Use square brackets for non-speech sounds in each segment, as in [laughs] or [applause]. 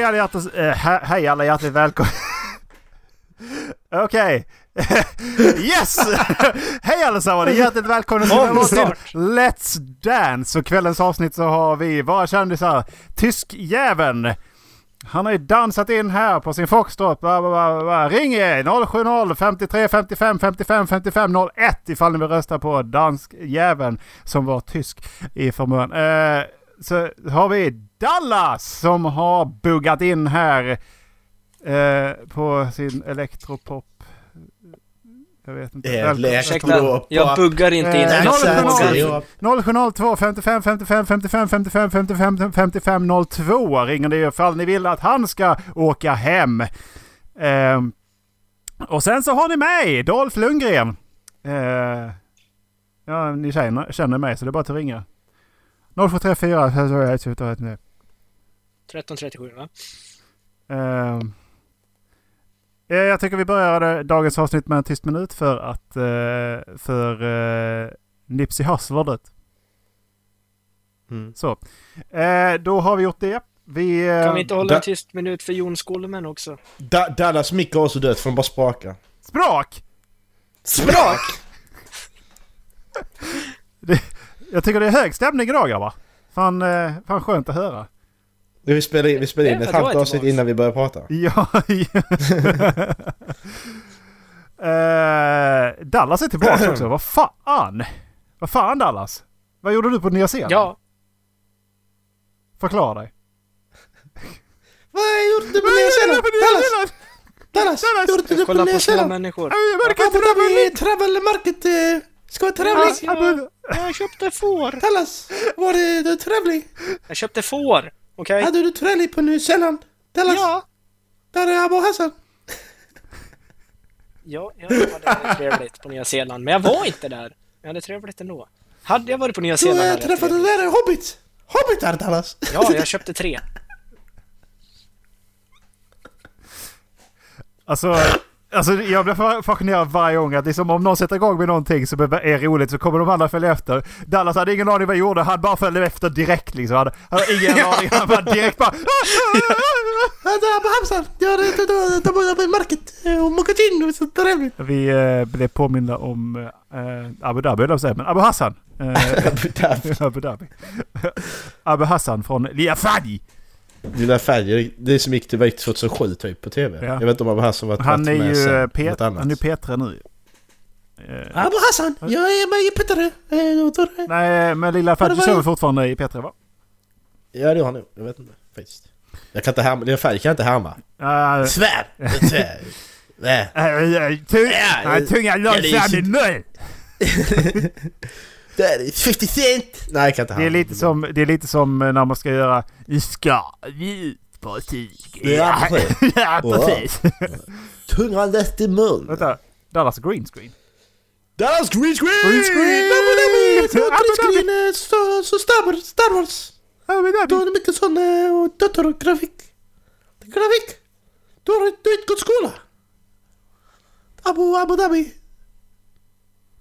Hej alla hjärtligt, äh, he, hej alla hjärtligt välkomna. [laughs] Okej. [laughs] yes! [laughs] hej allesammans! Hjärtligt välkomna till Let's Dance. Och kvällens avsnitt så har vi våra kändisar. Tyskjäveln. Han har ju dansat in här på sin Foxtrot. Ring 070 53 55 55 55 01 ifall ni vill rösta på danskjäveln som var tysk i förmån. Eh, så har vi Dallas som har buggat in här eh, på sin elektropop. Jag vet inte. Ursäkta, jag buggar inte in. Eh, 070 55 55 55 55 55 55 02 ringer det ifall ni vill att han ska åka hem. Eh, och sen så har ni mig, Dolph Lundgren. Eh, ja, ni känner, känner mig så det är bara att ringa. 0734 1337 va? Uh, jag tycker vi börjar dagens avsnitt med en tyst minut för att uh, för uh, Nipsey Hussle har dött. Mm. Så. Uh, då har vi gjort det. Vi, kan vi inte hålla en tyst minut för Jon Skolmen också? Da Dallas mick har också dött för de bara sprakar. Sprak! Sprak! [laughs] det, jag tycker det är hög stämning idag grabbar. Fan, fan skönt att höra. Vi spelade in, vi spelade in ett halvt avsnitt innan vi började prata. [laughs] Ja, uh, Dallas är tillbaka också. Vad fan? Vad fan Dallas? Vad gjorde du på Nya Zeeland? Ja. Förklara dig. Vad gjorde du på Nya Zeeland? Dallas! Dallas! Dallas! Gjorde du på Nya Zeeland? människor. Abu Travel Market. Ska vara trevlig. Jag köpte får. Dallas! Var det trevlig? Jag köpte får. Okej. Okay. Hade du trevligt på Nya Zeeland? Dallas? Ja. Där är Abu Hassan. ja, jag hade trevligt på Nya Zeeland, men jag var inte där. Jag hade trevligt ändå. Hade jag varit på Nya Zeeland Du hade träffade den där Hobbit! Hobbitar Dallas! Ja, jag köpte tre. Alltså, Alltså jag blir fascinerad varje gång att liksom, om någon sätter igång med någonting som är roligt så kommer de andra följa efter. Dallas hade ingen aning vad jag gjorde. Han bara följde efter direkt liksom. Han hade ingen aning. Han bara direkt bara... Hamsan! Jag har market och mokat in så trevligt. Vi eh, blev påminna om eh, Abu Dhabi höll jag säga, men Abu Hassan. Eh, [laughs] Abu Dhabi. Abu Dhabi. Abu Hassan från Liafadi. Dina färger, det som gick till 2007 typ på TV. Ja. Jag vet inte om Abu Hassan varit Han är ju sen, Pet han är Petra nu. Uh, Abu Hassan, jag är med i Petra. Nej, men Lilla Fadji kör fortfarande i Petra va? Ja det gör han nog. Jag vet inte faktiskt. Jag kan inte härma, Lilla Fadji kan jag inte härma. Uh, Svär! [laughs] Svär! Tunga långsam i mun! [laughs] [laughs] Det är 50 cent! Nej, jag kan inte det är, lite som, det är lite som när man ska göra Ska vi ut på tyg? Ja, precis. ja, precis. [laughs] Tungan lätt i mun. Vänta, Dallas green screen. Dallas green screen! Green screen! Green screen så, så Star, Star Wars. Är det mycket sån och datorgrafik. Grafik. Du har inte gått skola. Abu, Abu Dhabi.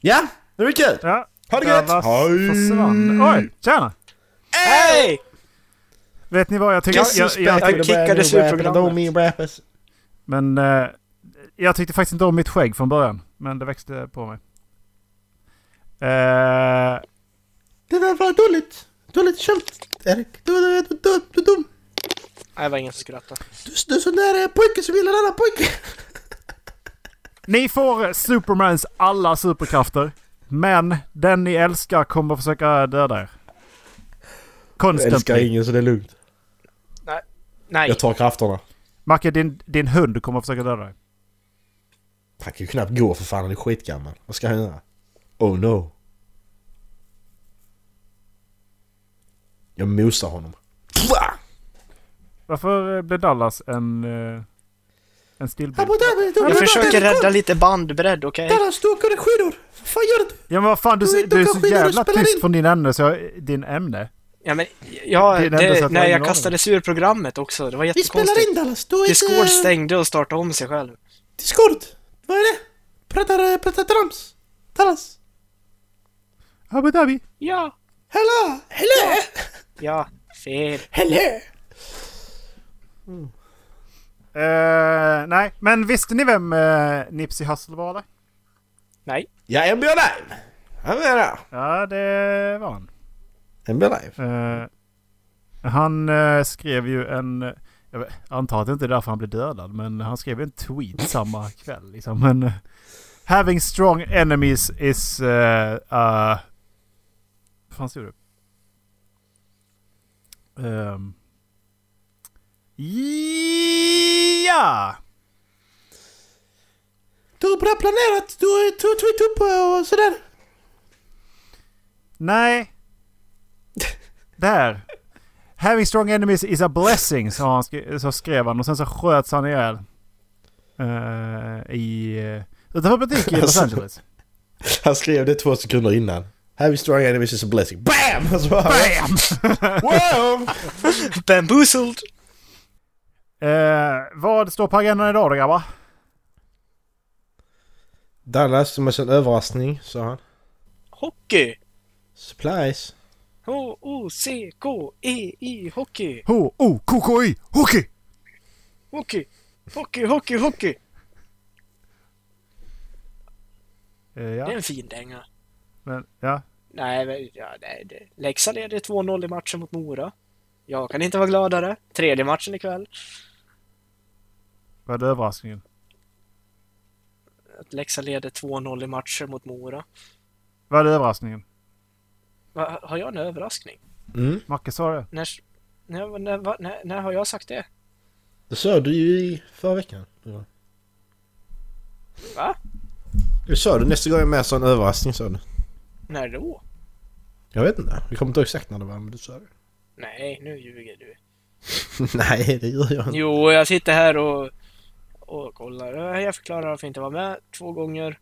Ja, det blir kul. Ja. Ha det gött! Hej! Försvann. Oj, tjena! Hej! Vet ni vad jag tycker? Jag, jag, jag, jag kickades ur programmet. Men uh, jag tyckte faktiskt inte om mitt skägg från början. Men det växte på mig. Uh, det där var dåligt. Dåligt köpt, Erik. Du är dum. Nej, det var ingen som skrattade. Du, du är sån där pojke som gillar annan pojke. Ni får Supermans alla superkrafter. Men den ni älskar kommer försöka döda er. Konstant. Jag älskar ingen så det är lugnt. Nej. Nej. Jag tar krafterna. Macke, din, din hund kommer försöka döda dig. Han kan ju knappt gå för fan, han är skitgammal. Vad ska han göra? Oh no. Jag mosar honom. Varför blev Dallas en... Uh, en stillbild? Jag försöker rädda lite bandbredd, okej? Okay? Dallas, du åker skidor! Fan gör du? Ja men vad fan, du, du, du är så jävla tyst från din ämne så jag, din ämne. Ja men, ja, det, det, när jag kastades ur programmet också. Det var jättekonstigt. Vi spelar in Dallas, du Discord inte... stängde och startade om sig själv. Discord? Vad är det? Pratar, pratar trams? Dallas? Abu Dhabi? Ja. Hello! Hello! Ja, fel. Hello! Eh, nej, men visste ni vem uh, Nipsey Hussle var eller? Nej. Ja, NBA Live! Han är där. Ja, det var han. NBA Live. Eh, han eh, skrev ju en... eh, Jag antar att det inte är därför han blev dödad, men han skrev en tweet samma [laughs] kväll. Liksom. Men, eh, Having strong enemies is... Uh, uh, vad fan stod det? Um, ja! Du har bra planerat. Du har tweetat upp och sådär. Nej. Där. Having strong enemies is a blessing, sa han, sk- så skrev han. Och sen så sköts han ihjäl. Uh, I... Uh, utanför butik i Los Alltså. Angeles. Han skrev det två sekunder innan. Having strong enemies is a blessing. BAM! Så bara, Bam! Wow! [laughs] Bamboozled! Eh, vad står på agendan idag då grabbar? Dallas som är en överraskning, sa han. Hockey! Supplies. H-O-C-K-E-I E hockey! H-O-K-K-I! Hockey! Hockey! Hockey, hockey, hockey! Eh, Det är ja, en fin dänga. men ja. Nej, men, ja, nej det. Leksand leder 2-0 i matchen mot Mora. Jag kan inte vara gladare. Tredje matchen ikväll. Vad är överraskningen? Att Leksand leder 2-0 i matcher mot Mora. Vad är överraskningen? Va, har jag en överraskning? Mm. Macke sa det. När, när, när, va, när, när har jag sagt det? Det sa du ju i förra veckan. Ja. Va? Det sa du nästa gång jag är med så en överraskning sa du. När då? Jag vet inte. Jag kommer inte ihåg exakt när det var men du sa det. Nej, nu ljuger du. [laughs] Nej det gör jag inte. Jo, jag sitter här och, och kollar. Jag förklarar varför jag inte var med två gånger.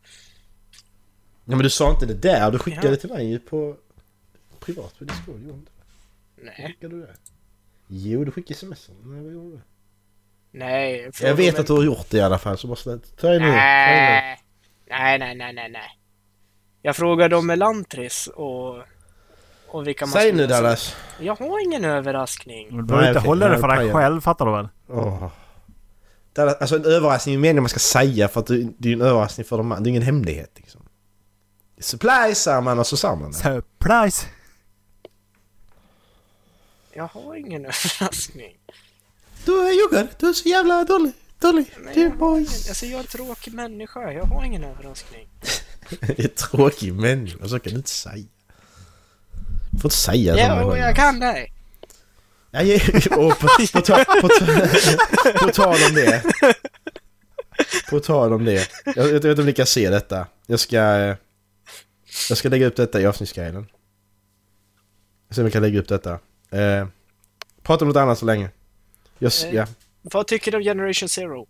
Ja men du sa inte det där. Du skickade Ja. till mig på privat på Discord. Gjorde du inte? Nej, Skickade du det? Jo du skickade sms. Nej vad gjorde du? nej. Jag vet att du har gjort det i alla fall så bara släpp. Ta det nu. Nej. nej, nej, nej, nej, nej. Jag frågade om Elantris och, och vilka man Säg nu Dallas. Jag har ingen överraskning. Du behöver Nej, inte hålla det Nej, för dig själv, fattar du väl? Åh. Dallas, alltså en överraskning är meningen man ska säga för att det, det är en överraskning för de andra. Det är ingen hemlighet liksom. Supplies säger man och så sa man det. Surprise! Jag har ingen överraskning. Du ljuger. Du är så jävla dålig. Dålig. Nej, Du jag, ingen, boys. alltså, jag är en tråkig människa. Jag har ingen överraskning. [laughs] Det är tråkig människa. Så kan du inte säga. Du får inte säga och jag kan det. [laughs] Och på, på, ta, på, ta, [laughs] på tal om det. På tal om det. Jag, jag vet inte om ni kan se detta. Jag ska... Jag ska lägga upp detta i avsnittsguiden. Se om jag kan lägga upp detta. Eh, prata om något annat så länge. Jag, s- Eh. ja. Vad tycker du om Generation Zero?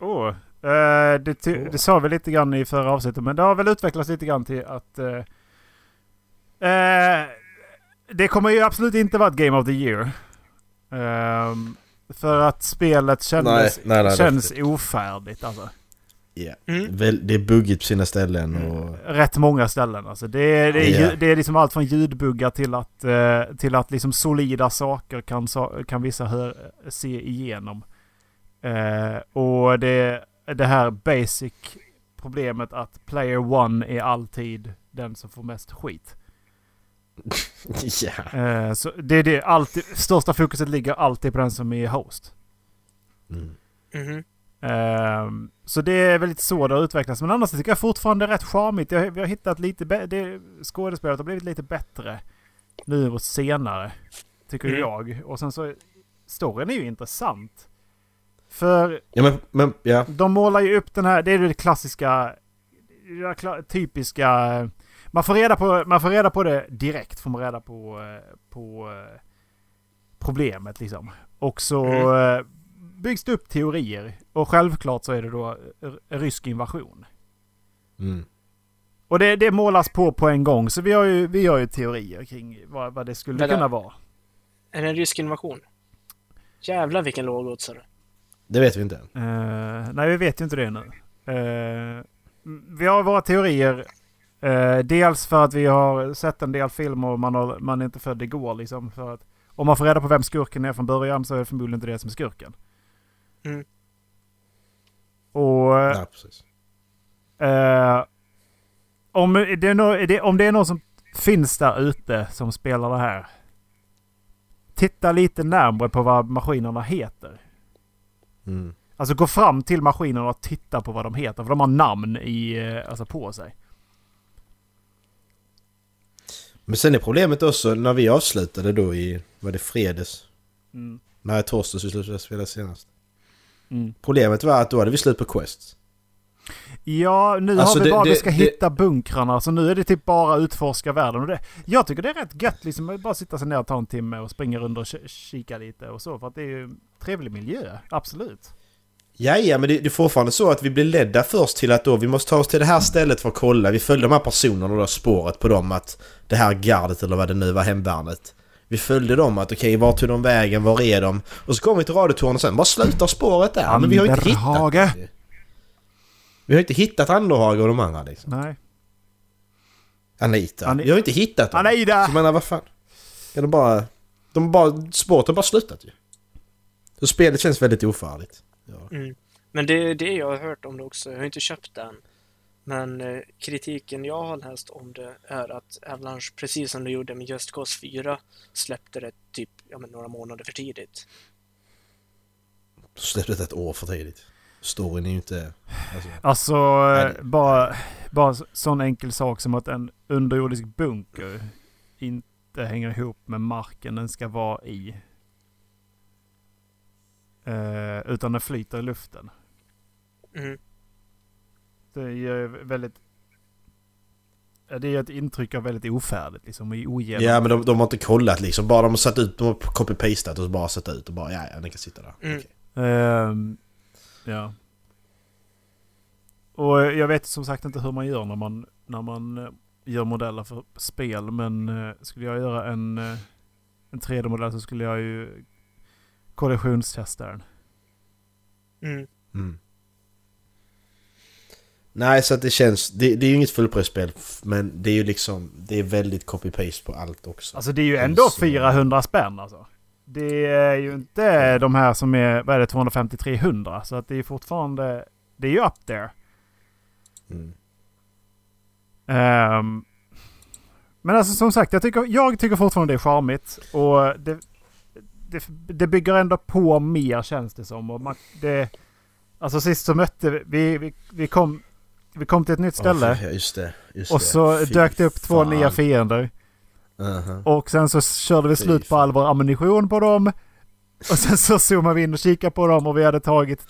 Oh, eh, det, ty- det sa vi lite grann i förra avsnittet, men det har väl utvecklats lite grann till att... eh, eh, det kommer ju absolut inte vara ett Game of the Year. Ehm, för att spelet kändes, Nej, nej, nej, känns ofärdigt alltså. ja. Mm. Det är buggigt på sina ställen och... Rätt många ställen alltså. Det är, det är, ju- det är liksom allt från ljudbuggar till att, eh, till att liksom solida saker kan, kan vissa hö- se igenom. Eh, och det, det här basic problemet att player one är alltid den som får mest skit. [laughs] Ja. Eh, så det är det alltid, största fokuset ligger alltid på den som är host. Mm. Mhm. Ehm, så det är väl lite så det har utvecklats. Men annars tycker jag fortfarande det är rätt charmigt. Jag, vi har hittat lite det, Skådespelet har blivit lite bättre nu och senare. Tycker Mm. jag. Och sen så... Storyn är ju intressant. För Ja men, men ja. de målar ju upp den här... Det är det klassiska... Typiska... Man får, reda på, man får reda på det direkt. Får man reda på, eh, på eh, problemet liksom. Och så Mm. eh, byggs det upp teorier. Och självklart så är det då rysk invasion. Mm. Och det, det målas på på en gång. Så vi har ju, vi har ju teorier kring vad, vad det skulle Vänta. kunna vara. Är det en rysk invasion? Jävlar vilken lågoddsare. Det vet vi inte än. Eh, nej, vi vet ju inte det nu. Eh, vi har våra teorier. Eh, dels för att vi har sett en del filmer och man, har, man är inte född igår liksom. För att, om man får reda på vem skurken är från början så är det förmodligen inte det som är skurken. Mm. Och... Ja, precis. Eh, om, det är no, det, om det är någon som finns där ute som spelar det här. Titta lite närmare på vad maskinerna heter. Mm. Alltså gå fram till maskinerna och titta på vad de heter. För de har namn i, eh, alltså på sig. Men sen är problemet också när vi avslutade då i, var det fredags? Mm. Nej, torsdags vi slutade spela senast. Mm. Problemet var att då hade vi slut på Quest. Ja, nu Alltså har vi det- bara vi det- ska det- hitta bunkrarna. Så nu är det typ bara utforska världen. Och det, jag tycker det är rätt gött liksom att bara sitta sig ner och ta en timme och springa runt och ki- kika lite och så. För att det är ju trevlig miljö. Absolut. Ja, ja, men det, det är fortfarande så att vi blir ledda först till att då vi måste ta oss till det här stället för att kolla. Vi följde de här personerna och då spåret på dem att det här gardet eller vad det nu var, hemvärnet. Vi följde dem att okej, var tog de vägen, var är de? Och så kom vi till radiotornet och sen bara slutar spåret där. Men vi har ju inte hittat det. Vi har inte hittat Anderhage och de andra liksom. Nej. Anita. Ani- vi har inte hittat dem. Anita! Så menar, vad fan? Kan de bara... De bara... Spåret har bara slutat ju. Så spelet känns väldigt ofarligt. Ja. Mm. Men det är det jag har hört om det också. Jag har inte köpt den. Men eh, kritiken jag har läst om det är att Avalanche, precis som de gjorde med Just Cause 4, släppte det typ ja, men några månader för tidigt. Släppte det ett år för tidigt. Storyn är ju inte... Alltså, Alltså, eh, det- bara, bara sån enkel sak som att en underjordisk bunker inte hänger ihop med marken den ska vara i. Eh, utan den flyter i luften. Mm. Det ger väldigt... Det ger ett intryck av väldigt ofärdigt liksom. i Ogenom. ja men de, de har inte kollat liksom. Bara de har satt ut... De har copy-pastat och bara satt ut och bara ja, ja den kan sitta där. Mm. Okej. Ehm, ja. Och jag vet som sagt inte hur man gör när man, när man eh, gör modeller för spel. Men eh, skulle jag göra en, eh, en 3D-modell så skulle jag ju kollisionstesta den. Mm. Mm. Nej, så att det känns... Det, det är ju inget fullprisspel, men det är ju liksom... Det är väldigt copy-paste på allt också. Alltså det är ju Mm, ändå så- 400 spänn alltså. Det är ju inte de här som är, vad är det, 250-300. Så att det är fortfarande, det är ju up there. Mm. Ehm, men alltså som sagt, jag tycker, jag tycker fortfarande det är charmigt. Och det, det, det bygger ändå på mer känns det som. Och man, det, alltså sist så mötte vi, vi, vi, vi, kom, vi kom till ett nytt ställe. För- just det. Just och det. så Fy dök det upp två fan. nya fiender. Mhm. Och sen så körde vi slut på all vår ammunition på dem. Och sen så zoomade vi in och kikade på dem och vi hade tagit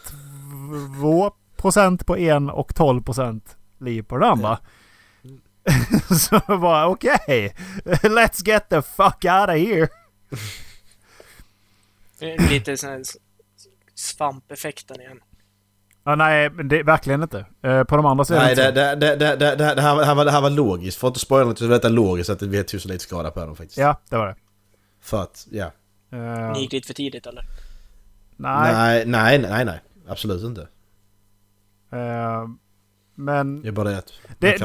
2% på en och 12% liv på den andra. [laughs] så bara okej, let's get the fuck out of here. [laughs] Eh, Lite sån här svampeffekten igen. Ja, nej, men det är verkligen inte. Eh, på de andra är Nej, det det, det, det, det, det, det, här, var- det, här var, det här var logiskt. För att inte spoila något så var detta logiskt att vi har tusen lite skada på dem faktiskt. Ja, det var det. För att, ja. Eh, Ni gick dit för tidigt eller? nej. Nej, nej, nej, nej. Absolut inte. eh, men Det är bara det att det, det,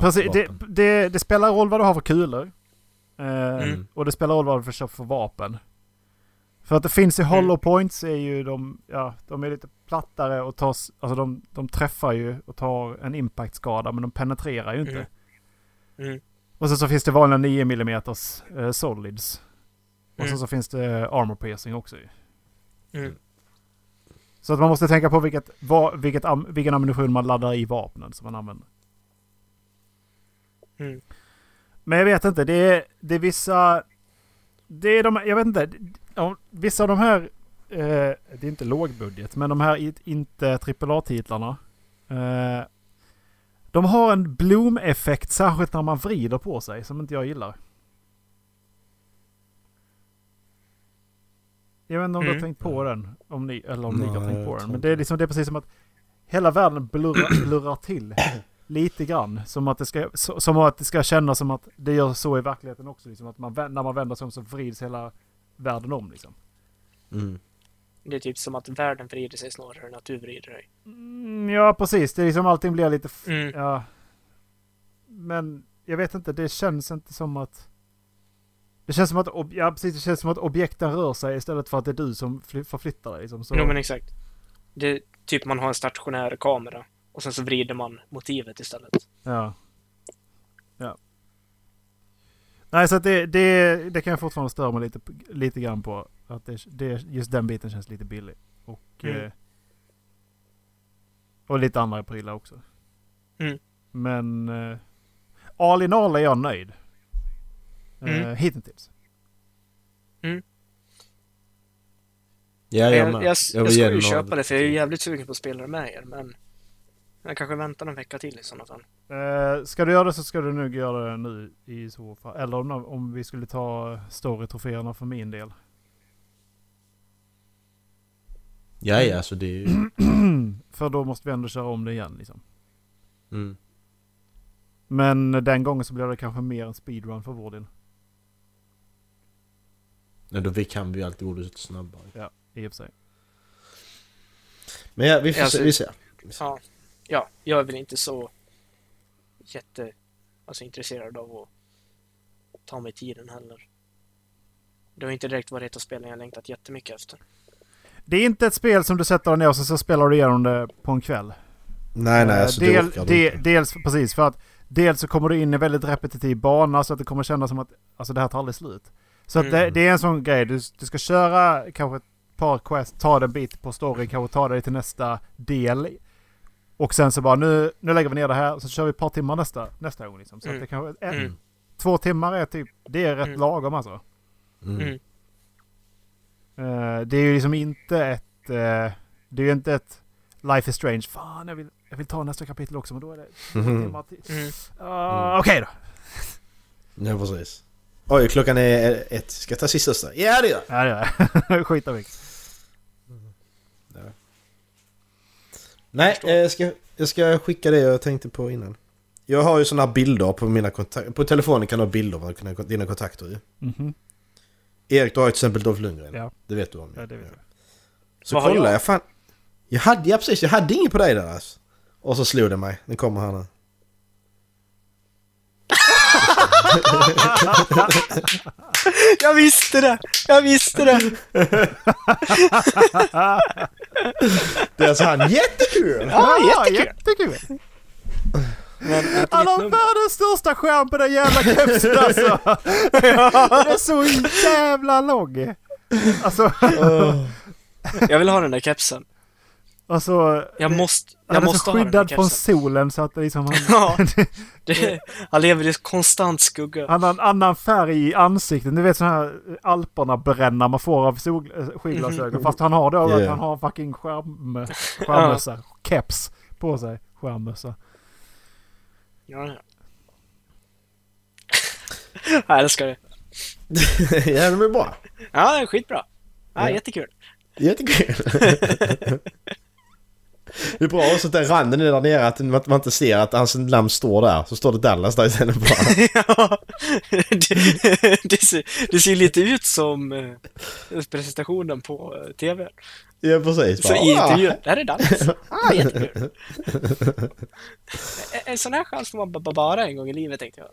precis, det, det, det spelar roll vad du har för kulor. Eh, Mm. Och det spelar roll vad du köpa för vapen. För att det finns ju Mm. hollow points är ju de, ja, de är lite plattare och tar, alltså de, de träffar ju och tar en impactskada men de penetrerar ju inte. Mm. Mm. Och sen så finns det vanliga 9 mm eh, solids. Och Mm. sen så finns det armor piercing också ju. Mm. Så att man måste tänka på vilket, va, vilket am, vilken ammunition man laddar i vapnen som man använder. Mm. Men jag vet inte, det är, det är vissa... Det är de, jag vet inte. Ja, vissa av de här, eh, det är inte lågbudget, men de här i- inte AAA-titlarna. Eh, de har en bloom-effekt, särskilt när man vrider på sig, som inte jag gillar. Jag vet inte om du har Mm. tänkt på den, om ni, eller om ni Nej, har tänkt på den. Men det är, liksom, det är precis som att hela världen blurrar, [clears throat] blurrar till [clears throat] lite grann. Som att, det ska, som att det ska kännas som att det gör så i verkligheten också. Liksom, att man, när man vänder sig om så vrids hela världen om. Liksom. Mm. Det är typ som att världen vrider sig snarare än att du vrider dig. Mm, ja, precis. Det är liksom allting blir lite... f- Mm. Ja. Men jag vet inte, det känns inte som att... Det känns som att, ob- ja, precis, det känns som att objekten rör sig istället för att det är du som fly- förflyttar dig. Liksom. Så, Jo men exakt. Det är typ man har en stationär kamera och sen så vrider man motivet istället. Ja. Ja. Nej, så att det, det, det kan jag fortfarande störa mig lite, lite grann på. Att det, det, just den biten känns lite billig. Och, Mm. eh, och lite andra prylar också. Mm. Men eh, all in all är jag nöjd. Eh, Mm. hittills. Ja, Jag, jag, jag, jag, ska ju köpa det för jag är jävligt sugen på att spela det med er men jag kanske väntar en vecka till i sådana fall. Eh, ska du göra det så ska du nog göra det nu i så fall. Eller om, om vi skulle ta story-troféerna för min del. Ja, ja, alltså det är ju... [clears throat] för då måste vi ändå köra om det igen liksom. Mm. Men den gången så blir det kanske mer en speedrun för vår del. Nej, då vi kan vi alltid gå lite snabbare. Ja, i och för sig. Men ja, vi får Alltså- se. Vi ser. Ja, ja, jag är väl inte så jätte alltså, intresserad av att ta mig tiden heller. Det har inte direkt varit ett av spelen jag längtat jättemycket efter. Det är inte ett spel som du sätter dig ner och så, så spelar du igenom det på en kväll. Nej, nej, Eh, alltså del, det de, inte. Dels, precis, för att dels så kommer du in i väldigt repetitiv bana så att det kommer kännas som att alltså, det här tar aldrig slut. Så att Mm. det, det är en sån grej, du, du ska köra kanske ett par quest, ta det en bit på story, kanske ta dig till nästa del. Och sen så bara nu, nu lägger vi ner det här och så kör vi ett par timmar nästa, nästa gång. Liksom. Så Mm. att det kanske, en, Mm. Två timmar är typ, det är rätt Mm. lagom alltså. Mm. Mm. Eh, det är ju liksom inte ett... eh, det är ju inte ett Life is Strange. Fan, jag vill, jag vill ta nästa kapitel också men då är det Mhm. timmar till. Mm. Ah, Okej då. Ja, precis. Oj, klockan är ett. Ska jag ta sista? Ja, det gör jag. Ja, det gör jag. [laughs] Skit av vilket. Nej, eh, jag ska, jag ska skicka det jag tänkte på innan. Jag har ju såna här bilder på mina kontakter. På telefonen kan du ha bilder på dina- kontakter ju. Mhm. Erik, du har ju till exempel Dolph Lundgren. Ja. Det vet du om. Ja, det vet jag. Så Vad kolla, jag? jag fan... Jag hade, ja precis, jag hade inget på dig där alltså. Och så slog det mig. Den kommer här nu. Jag visste det! Jag visste det! Det är alltså han, jättekul! Ja, jättekul! jättekul! Han har världens största skärm på den jävla kepsen alltså! [laughs] Den är så jävla lång! Alltså, [laughs] Jag vill ha den där kepsen. Alltså... Jag måste, Han jag är måste så skyddad från solen så att det liksom han, [laughs] Ja, [laughs] det, han lever i konstant skugga. han har en annan färg i ansiktet. Du vet sådana här Alperna bränna man får av sol, äh, skidglasögon. Fast han har att Yeah. han har fucking skärm, skärmmössa. Keps på sig. Skärmmössa. Ja, ja. [laughs] Jag älskar det. ja, de är bra. Ja, det är skitbra. Ja, Ja. jättekul. Jättekul. Det är bra också att den randen är där nere, att man man inte ser att hans namn står där. Så står det Dallas där istället bara. [laughs] Ja, det, det, ser, det ser lite ut som eh, presentationen på eh, TV. Ja, precis. Så Bara, i intervjun, där är Dallas. [laughs] Ah, jättekul. En- En sån här chans får man ba- bara en gång i livet tänkte jag.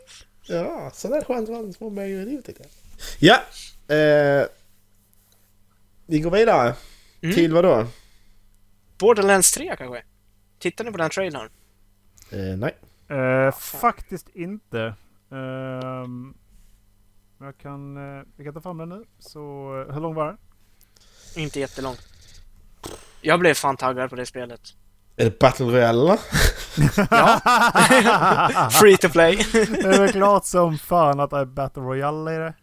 Ja, så där skönt var det små med i livet tänkte jag. Ja, eh, vi går vidare. Mm. Till vad då? Borderlands 3 kanske? Tittar ni på den trailern? Eh, nej. Eh, faktiskt inte. Ehm, jag kan, uh, vi kan ta fram den nu. Så, eh, hur lång var den? Inte jättelång. Jag blev fan taggad på det spelet. Är det Battle Royale eller? [laughs] Free to play. det är väl klart som fan att det är Battle Royale i det.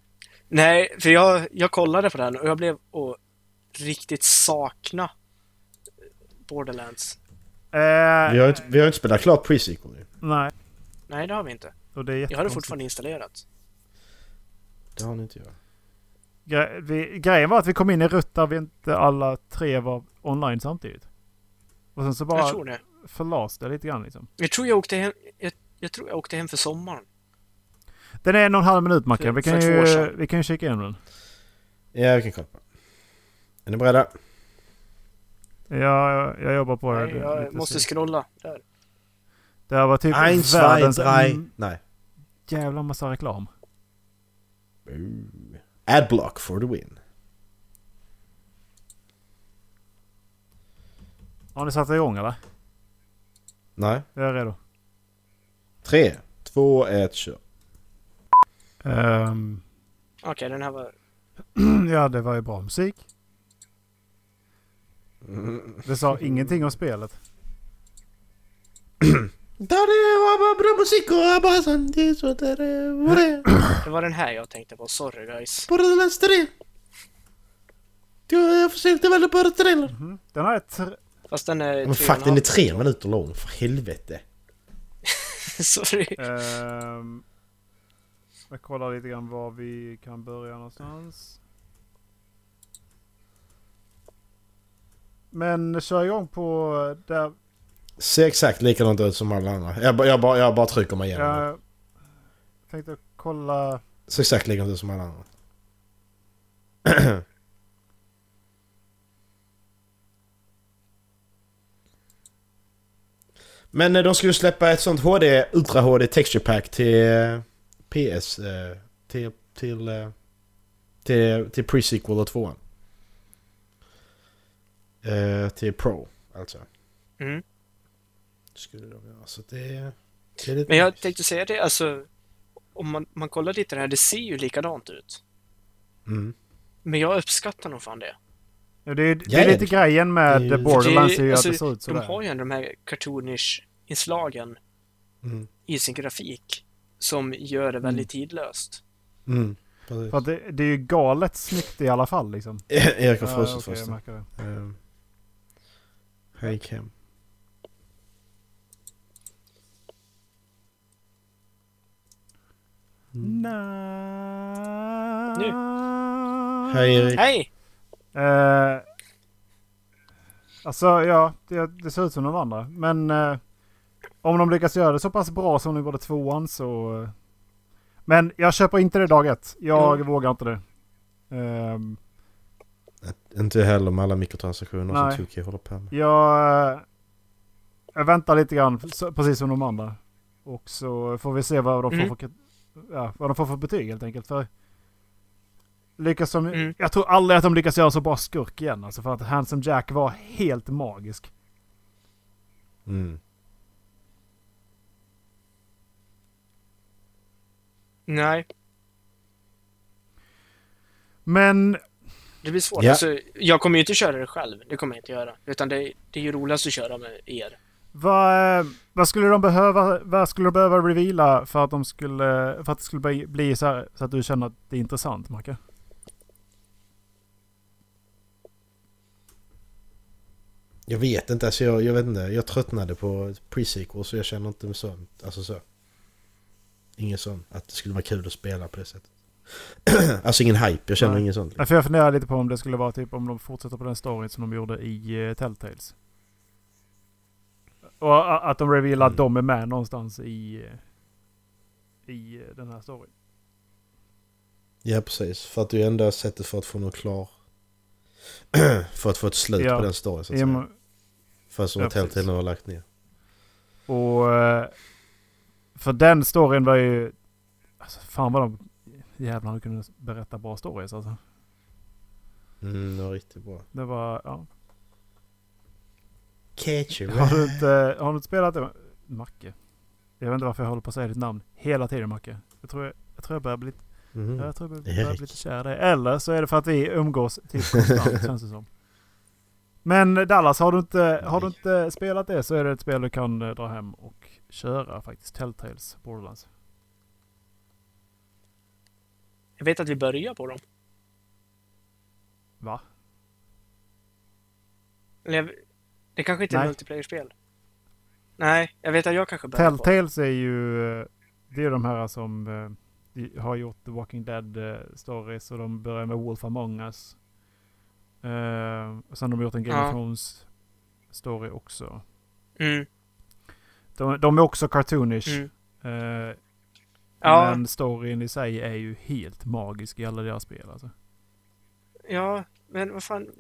Nej, för jag, jag kollade på den och jag blev och riktigt sakna Borderlands. Eh, Vi har, inte, vi har inte spelat klart pre-sequel nu. Nej, Nej, det har vi inte. och det är Jag har det fortfarande installerat. Det har ni inte gjort. Gre- vi, grejen var att vi kom in i rutt där vi inte alla tre var online samtidigt. Och sen så Jag bara tror det. förlas det lite grann liksom. Jag tror jag åkte hem, jag, jag tror jag åkte hem för sommaren. Den är en och en halv minut Mackan. Vi kan, ju, vi kan ju kika igenom den. Ja, vi kan kolla på Är ni beredda? Ja, jag, jag jobbar på det. Nej, jag måste så. scrolla. Där. Det här var typ Eins, zwei, världens drei. mm, Nej. jävla massa reklam. Boo. Adblock for the win. Har ni satt igång eller? Nej. Jag är redo. Tre, två, ett, kör. Ehm, Okej, den här var... [clears throat] ja, det var ju bra musik. Det sa ingenting om spelet. Det är var den här jag tänkte på. Sorry guys. Jag försökte väl bara trailer. Mhm. Den har ett... tr- Fast den är Men tre fuck en den är tre minuter lång, för helvete. [laughs] Sorry. ehm, jag kollar lite grann var vi kan börja någonstans. Men kör igång på där... Ser exakt likadant ut som alla andra. Jag, bara- jag, bara, jag bara trycker mig igenom. Jag tänkte kolla... Ser exakt likadant ut som alla andra. [clears throat] Men eh, de skulle släppa ett sånt HD, Ultra HD Texture Pack till eh, PS. eh, Till, till, till, till Pre-Sequel och 2 eh, Till Pro, alltså. Mm. Skulle de göra. Så det, det är lite Men jag nice. tänkte säga det, alltså... Om man, man kollar lite här, det ser ju likadant ut. Mm. Men jag uppskattar nog fan det. Ja, Det är, det är det- lite grejen med det är Borderlands är ju alltså, att det ser ut de sådär. har ju ändå de här cartoonish-inslagen Mm. i sin grafik som gör det väldigt tidlöst. Mm. För det, det är ju galet snyggt i alla fall liksom. [laughs] Erik har frusit först. Jag det. Um, Hej Cam. Nu. Hej Erik. Hej! Eh, alltså ja, det, det ser ut som de andra. Men eh, om de lyckas göra det så pass bra som de gjorde tvåan så... Eh, men jag köper inte det dag ett. Jag Mm. vågar inte det. Ehm, Inte heller med alla mikrotransaktioner Nej. som 2K håller på med. jag, eh, jag väntar lite grann, precis som de andra. Och så får vi se vad de får Mm. för, ja, vad de får för betyg helt enkelt. För lyckas de, Mm. Jag tror aldrig att de lyckas göra så bra skurk igen. Alltså för att Handsome Jack var helt magisk. Mm. Nej, Men det blir svårt. Ja. Alltså, jag kommer ju inte köra det själv. Det kommer jag inte göra. Utan det, det är ju roligast att köra med er. vad, eh, vad skulle de behöva, vad skulle de behöva reveala för att de skulle, för att det skulle bli, bli så här, så att du känner att det är intressant, Macke? Jag vet inte, alltså jag, jag vet inte. Jag tröttnade på pre-sequel så jag känner inte sånt. Alltså så. Ingen sån. Att det skulle vara kul att spela på det sättet. [clears throat] alltså ingen hype, jag känner Nej. ingen sån. liksom. Ja, För jag funderar lite på om det skulle vara typ om de fortsätter på den storyn som de gjorde i uh, Telltales. Och att de revealar att Mm. de är med någonstans i, eh, i eh, den här storyn. Ja precis, för att det är enda sättet för att få något klar... [clears throat] för att få ett slut Ja. på den storyn så att Ja, säga. För som Ja, att Telltale precis. nu har lagt ner. Och... För den storyn var ju... Alltså, fan vad de jävlarna kunde berätta bra stories alltså. Mm, det var riktigt bra. Det var... Ja. You Har du inte, har du inte spelat det? Macke? Jag vet inte varför jag håller på att säga ditt namn hela tiden Macke. Jag tror jag, jag, tror jag börjar bli, Mhm. jag tror jag börjar bli lite kär i dig. Eller så är det för att vi umgås typ konstant [laughs] känns det som. Men Dallas, har du, inte, har du inte spelat det så är det ett spel du kan eh, dra hem och köra faktiskt. Telltales Borderlands. Jag vet att vi börjar på dem. Va? Eller det kanske inte är Nej. multiplayer-spel. Nej, jag vet att jag kanske börjar på dem. Telltales är ju... eh, Det är de här som eh, har gjort The Walking Dead eh, stories och de börjar med Wolf Among Us. Och sen har de gjort en Game Ja. of Thrones story också. Mm, De, de är också cartoonish. mm. Ja. Men storyn i sig är ju helt magisk i alla deras spel alltså. Ja, men vad fan.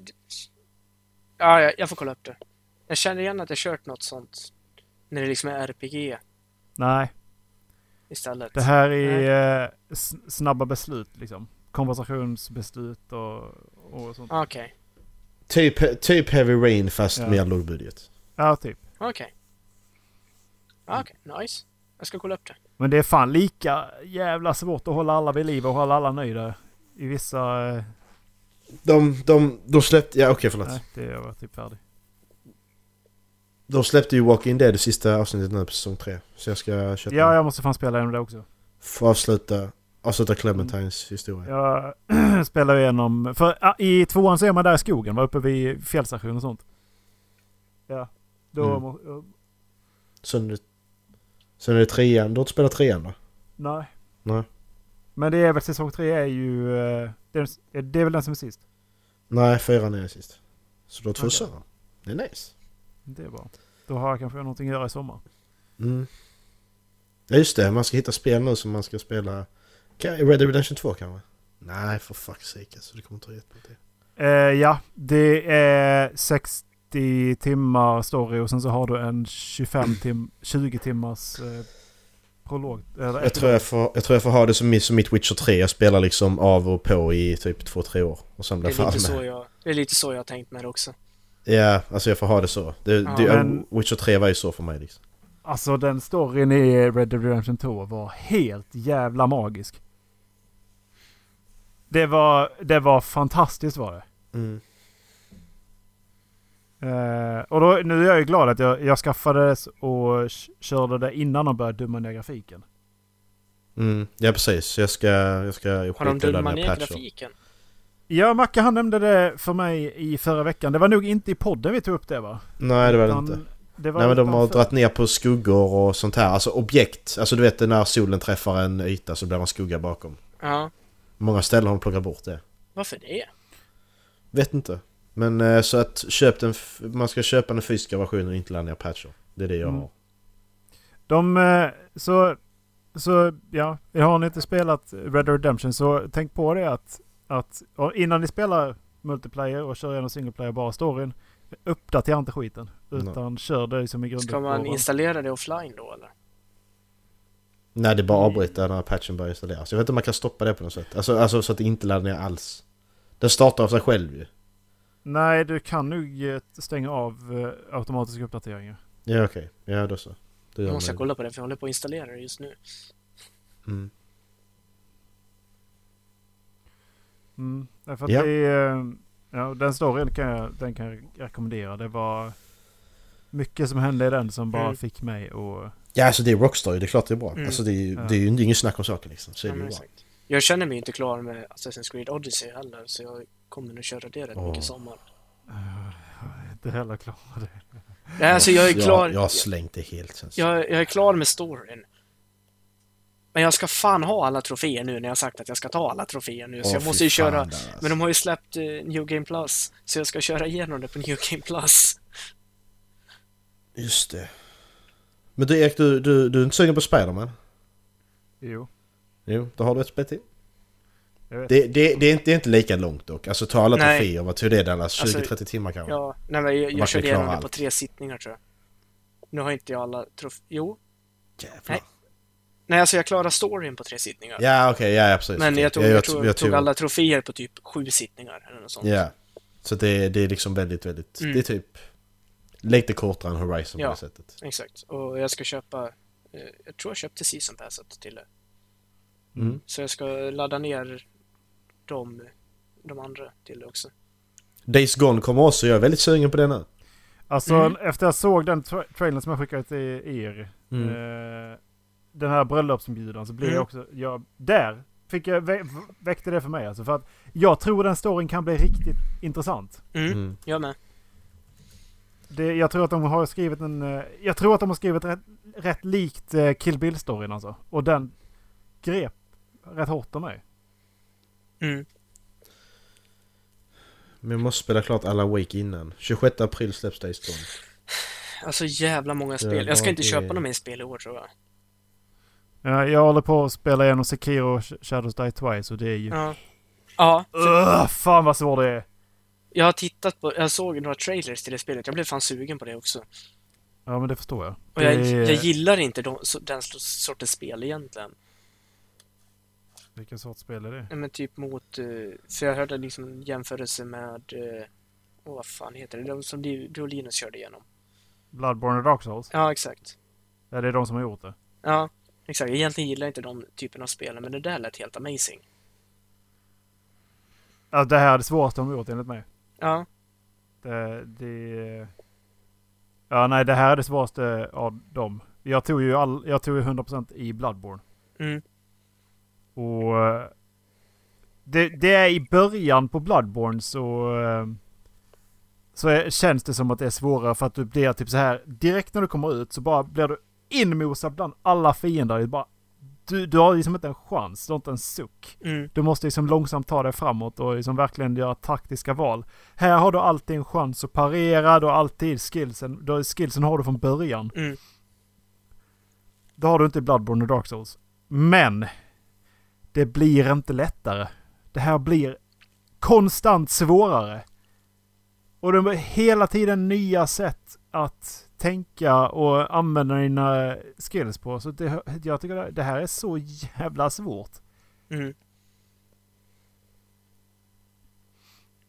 Ja, jag, jag får kolla upp det. Jag känner igen att jag kört något sånt. När det liksom är RPG. Nej. istället. Det här är eh, snabba beslut liksom. Konversationsbeslut och, och sånt. Okej, Typ, typ Heavy Rain fast Ja. mer lågbudget. Ja, typ. okej. Okej, nice. Jag ska kolla upp det. Men det är fan lika jävla svårt att hålla alla vid liv och hålla alla nöjda. I vissa... Eh, De, de, de släppte... Ja okej förlåt. nej, det var typ färdig. De släppte ju Walking Dead det sista avsnittet nu på säsong 3. Så jag ska köpa Ja, jag måste fan spela igenom det också. Få avsluta, avsluta Clementines historia. Jag [clears throat] spelar igenom... För i tvåan så är man där i skogen, var uppe vid fjällstation och sånt. Ja. Då... Mm. må- är det, sen är det trean. Du har inte spelat trean då? nej. Nej. Men det är väl säsong tre är ju... eh, Det är, det är väl den som är sist. Nej, fyran är sist. Så du har två säsonger. Det är nice. Det är bra. Då har jag kanske någonting att göra i sommar. Mm. Ja just det, man ska hitta spel nu som man ska spela. Red Dead Redemption 2 kanske? Nej, för fuck's sake alltså. Det kommer inte ta jättelång tid. Eh, ja, det är 60 timmar story och sen så har du en 25 tim 20 timmars eh, prolog. Eller Jag tror jag, får, jag tror jag får ha det som, mitt- som mitt Witcher 3. Jag spelar liksom av och på i typ 2-3 år. Och sen Det blir är, jag lite så jag, det är lite så jag har tänkt med det också. Ja, alltså jag får ha det så. Det, Ja, det, men- Witcher 3 var ju så för mig liksom. Alltså den storyn i Red Dead Redemption 2 var helt jävla magisk. Det var, det var fantastiskt var det. Mm. Eh, och då, nu är jag ju glad att jag, jag skaffade det och körde det innan de började dumma ner grafiken. Mm. Ja precis, jag ska, jag ska Har de skita i den dummat här ner patchen. grafiken? Ja, Macke han nämnde det för mig i förra veckan. Det var nog inte i podden vi tog upp det va? Nej det var det inte. Det var Nej men de har utanför- dragit ner på skuggor och sånt här. Alltså objekt. Alltså du vet när solen träffar en yta så blir man skugga bakom. Ja. Många ställen har de plockat bort det. Varför det? Vet inte. Men eh, så att köp den, man ska köpa den fysiska versionen och inte ladda ner patcher. Det är det jag Mm. har. De, eh, så, så ja, har ni inte spelat Red Dead Redemption så tänk på det att, att innan ni spelar multiplayer och kör igenom single player bara storyn, uppdatera inte skiten. Utan kör det som i grund Ska man installera det offline då eller? Nej det är bara avbryta när patchen börjar installeras. Jag vet inte om man kan stoppa det på något sätt. Alltså, alltså så att det inte laddar ner alls. Den startar av sig själv ju. Nej, du kan nog eh, stänga av eh, automatiska uppdateringar. Ja okej. Ja då så. Det Jag måste kolla på det för jag håller på att installera det just nu. Mm. Mm. Därför att Ja. det är, eh, ja, den storyn kan jag, den kan jag rekommendera. Det var mycket som hände i den som bara Mm. fick mig att... Ja alltså det är Rockstar det är klart det är bra. Mm. Alltså det är ju Ja. det är ju ingen snack om saken liksom. Så är Ja, det ju bra. Jag känner mig inte klar med Assassin's Creed Odyssey heller så jag kommer nog köra det rätt Åh. mycket sommar. Uh, inte heller klar det. Nej, alltså jag är klar. Jag, jag har slängt det helt det Jag, jag är klar med storyn. Men jag ska fan ha alla troféer nu när jag sagt att jag ska ta alla troféer nu. Så Åh, jag måste ju köra. alltså. Men de har ju släppt eh, New Game Plus. Så jag ska köra igenom det på New Game Plus. Just det. Men du Erik, du, du, du är inte sugen på Spiderman? Jo, Jo, då har du ett spel till. Jag. Det, det, det, är inte, det är inte lika långt dock. Alltså ta alla troféer, vad tog det Dallas? 20-30 Alltså, timmar kanske? Ja, nej men jag, jag körde igenom det på tre sittningar tror jag. Nu har inte jag alla troféer. Jo. Jävlar. Nej. Nej, alltså jag klarade storyn på tre sittningar. Ja okej, ja, ja precis. Men jag tog, Ja, jag, tog, tog alla troféer på typ sju sittningar eller något sånt. Ja. Så det, det är liksom väldigt, väldigt... Mm. Det är typ lite kortare än Horizon Ja. på det sättet. Exakt. Och jag ska köpa, eh, jag tror jag köpte Season Passet till det. Mm. Så jag ska ladda ner de, de andra till det också. Days Gone kommer också, jag är väldigt sugen på det nu. Alltså Mm. efter jag såg den tra trailern som jag skickade till er. Mm. Eh, den här bröllopsinbjudan så blev Mm. jag också... Jag, där fick jag, vä väckte det för mig alltså. För att jag tror den storyn kan bli riktigt intressant. Mm. Mm. Jag med. Det, jag tror att de har skrivit en... eh, Jag tror att de har skrivit rätt, rätt likt eh, Kill Bill-storyn alltså. Och den grep rätt hårt om mig. Mm. Men jag måste spela klart Alan Wake innan. 26 april släpps Days Gone. Alltså jävla många spel. Ja, Jag ska inte köpa några mer spel i år tror jag. Ja, jag håller på att spela igenom Sekiro och Sh- Shadows Die Twice och det är ju... Ja. Ja, för Ugh, fan vad svårt det är! jag har tittat på, jag såg några trailers till det spelet. Jag blev fan sugen på det också. Ja, men det förstår jag. Och jag, jag gillar inte de, den sortens spel egentligen. Vilken sorts spel är det? Nej, men typ mot... eh, För jag hörde liksom jämförelse med... eh, Åh, vad fan heter det? De som du och Linus körde igenom. Bloodborne och Dark Souls? Ja, exakt. Ja, det är de som har gjort det. Ja, exakt. Egentligen gillar jag inte de typen av spel, men det där lät helt amazing. Alltså, det här är det svåraste de har gjort enligt mig. Ja, Det, det... Ja, nej, det här är det svåraste av dem. Jag tog ju, all, jag tog ju 100% i Bloodborne. mm, Och... eh, Det, det är i början på Bloodborne så... eh, Så är, känns det som att det är svårare för att du blir typ så här direkt när du kommer ut så bara blir du inmosad bland alla fiender. Det bara, du, du har liksom inte en chans, du har inte en suck. mm, Du måste liksom långsamt ta dig framåt och liksom verkligen göra taktiska val. Här har du alltid en chans att parera, du har alltid skillsen. Du skillsen har du från början. mm. Det har du inte i Bloodborne och Dark Souls. Men! Det blir inte lättare. Det här blir konstant svårare. Och det är hela tiden nya sätt att tänka och använda dina skills på. Så det, jag tycker det här är så jävla svårt. Mm.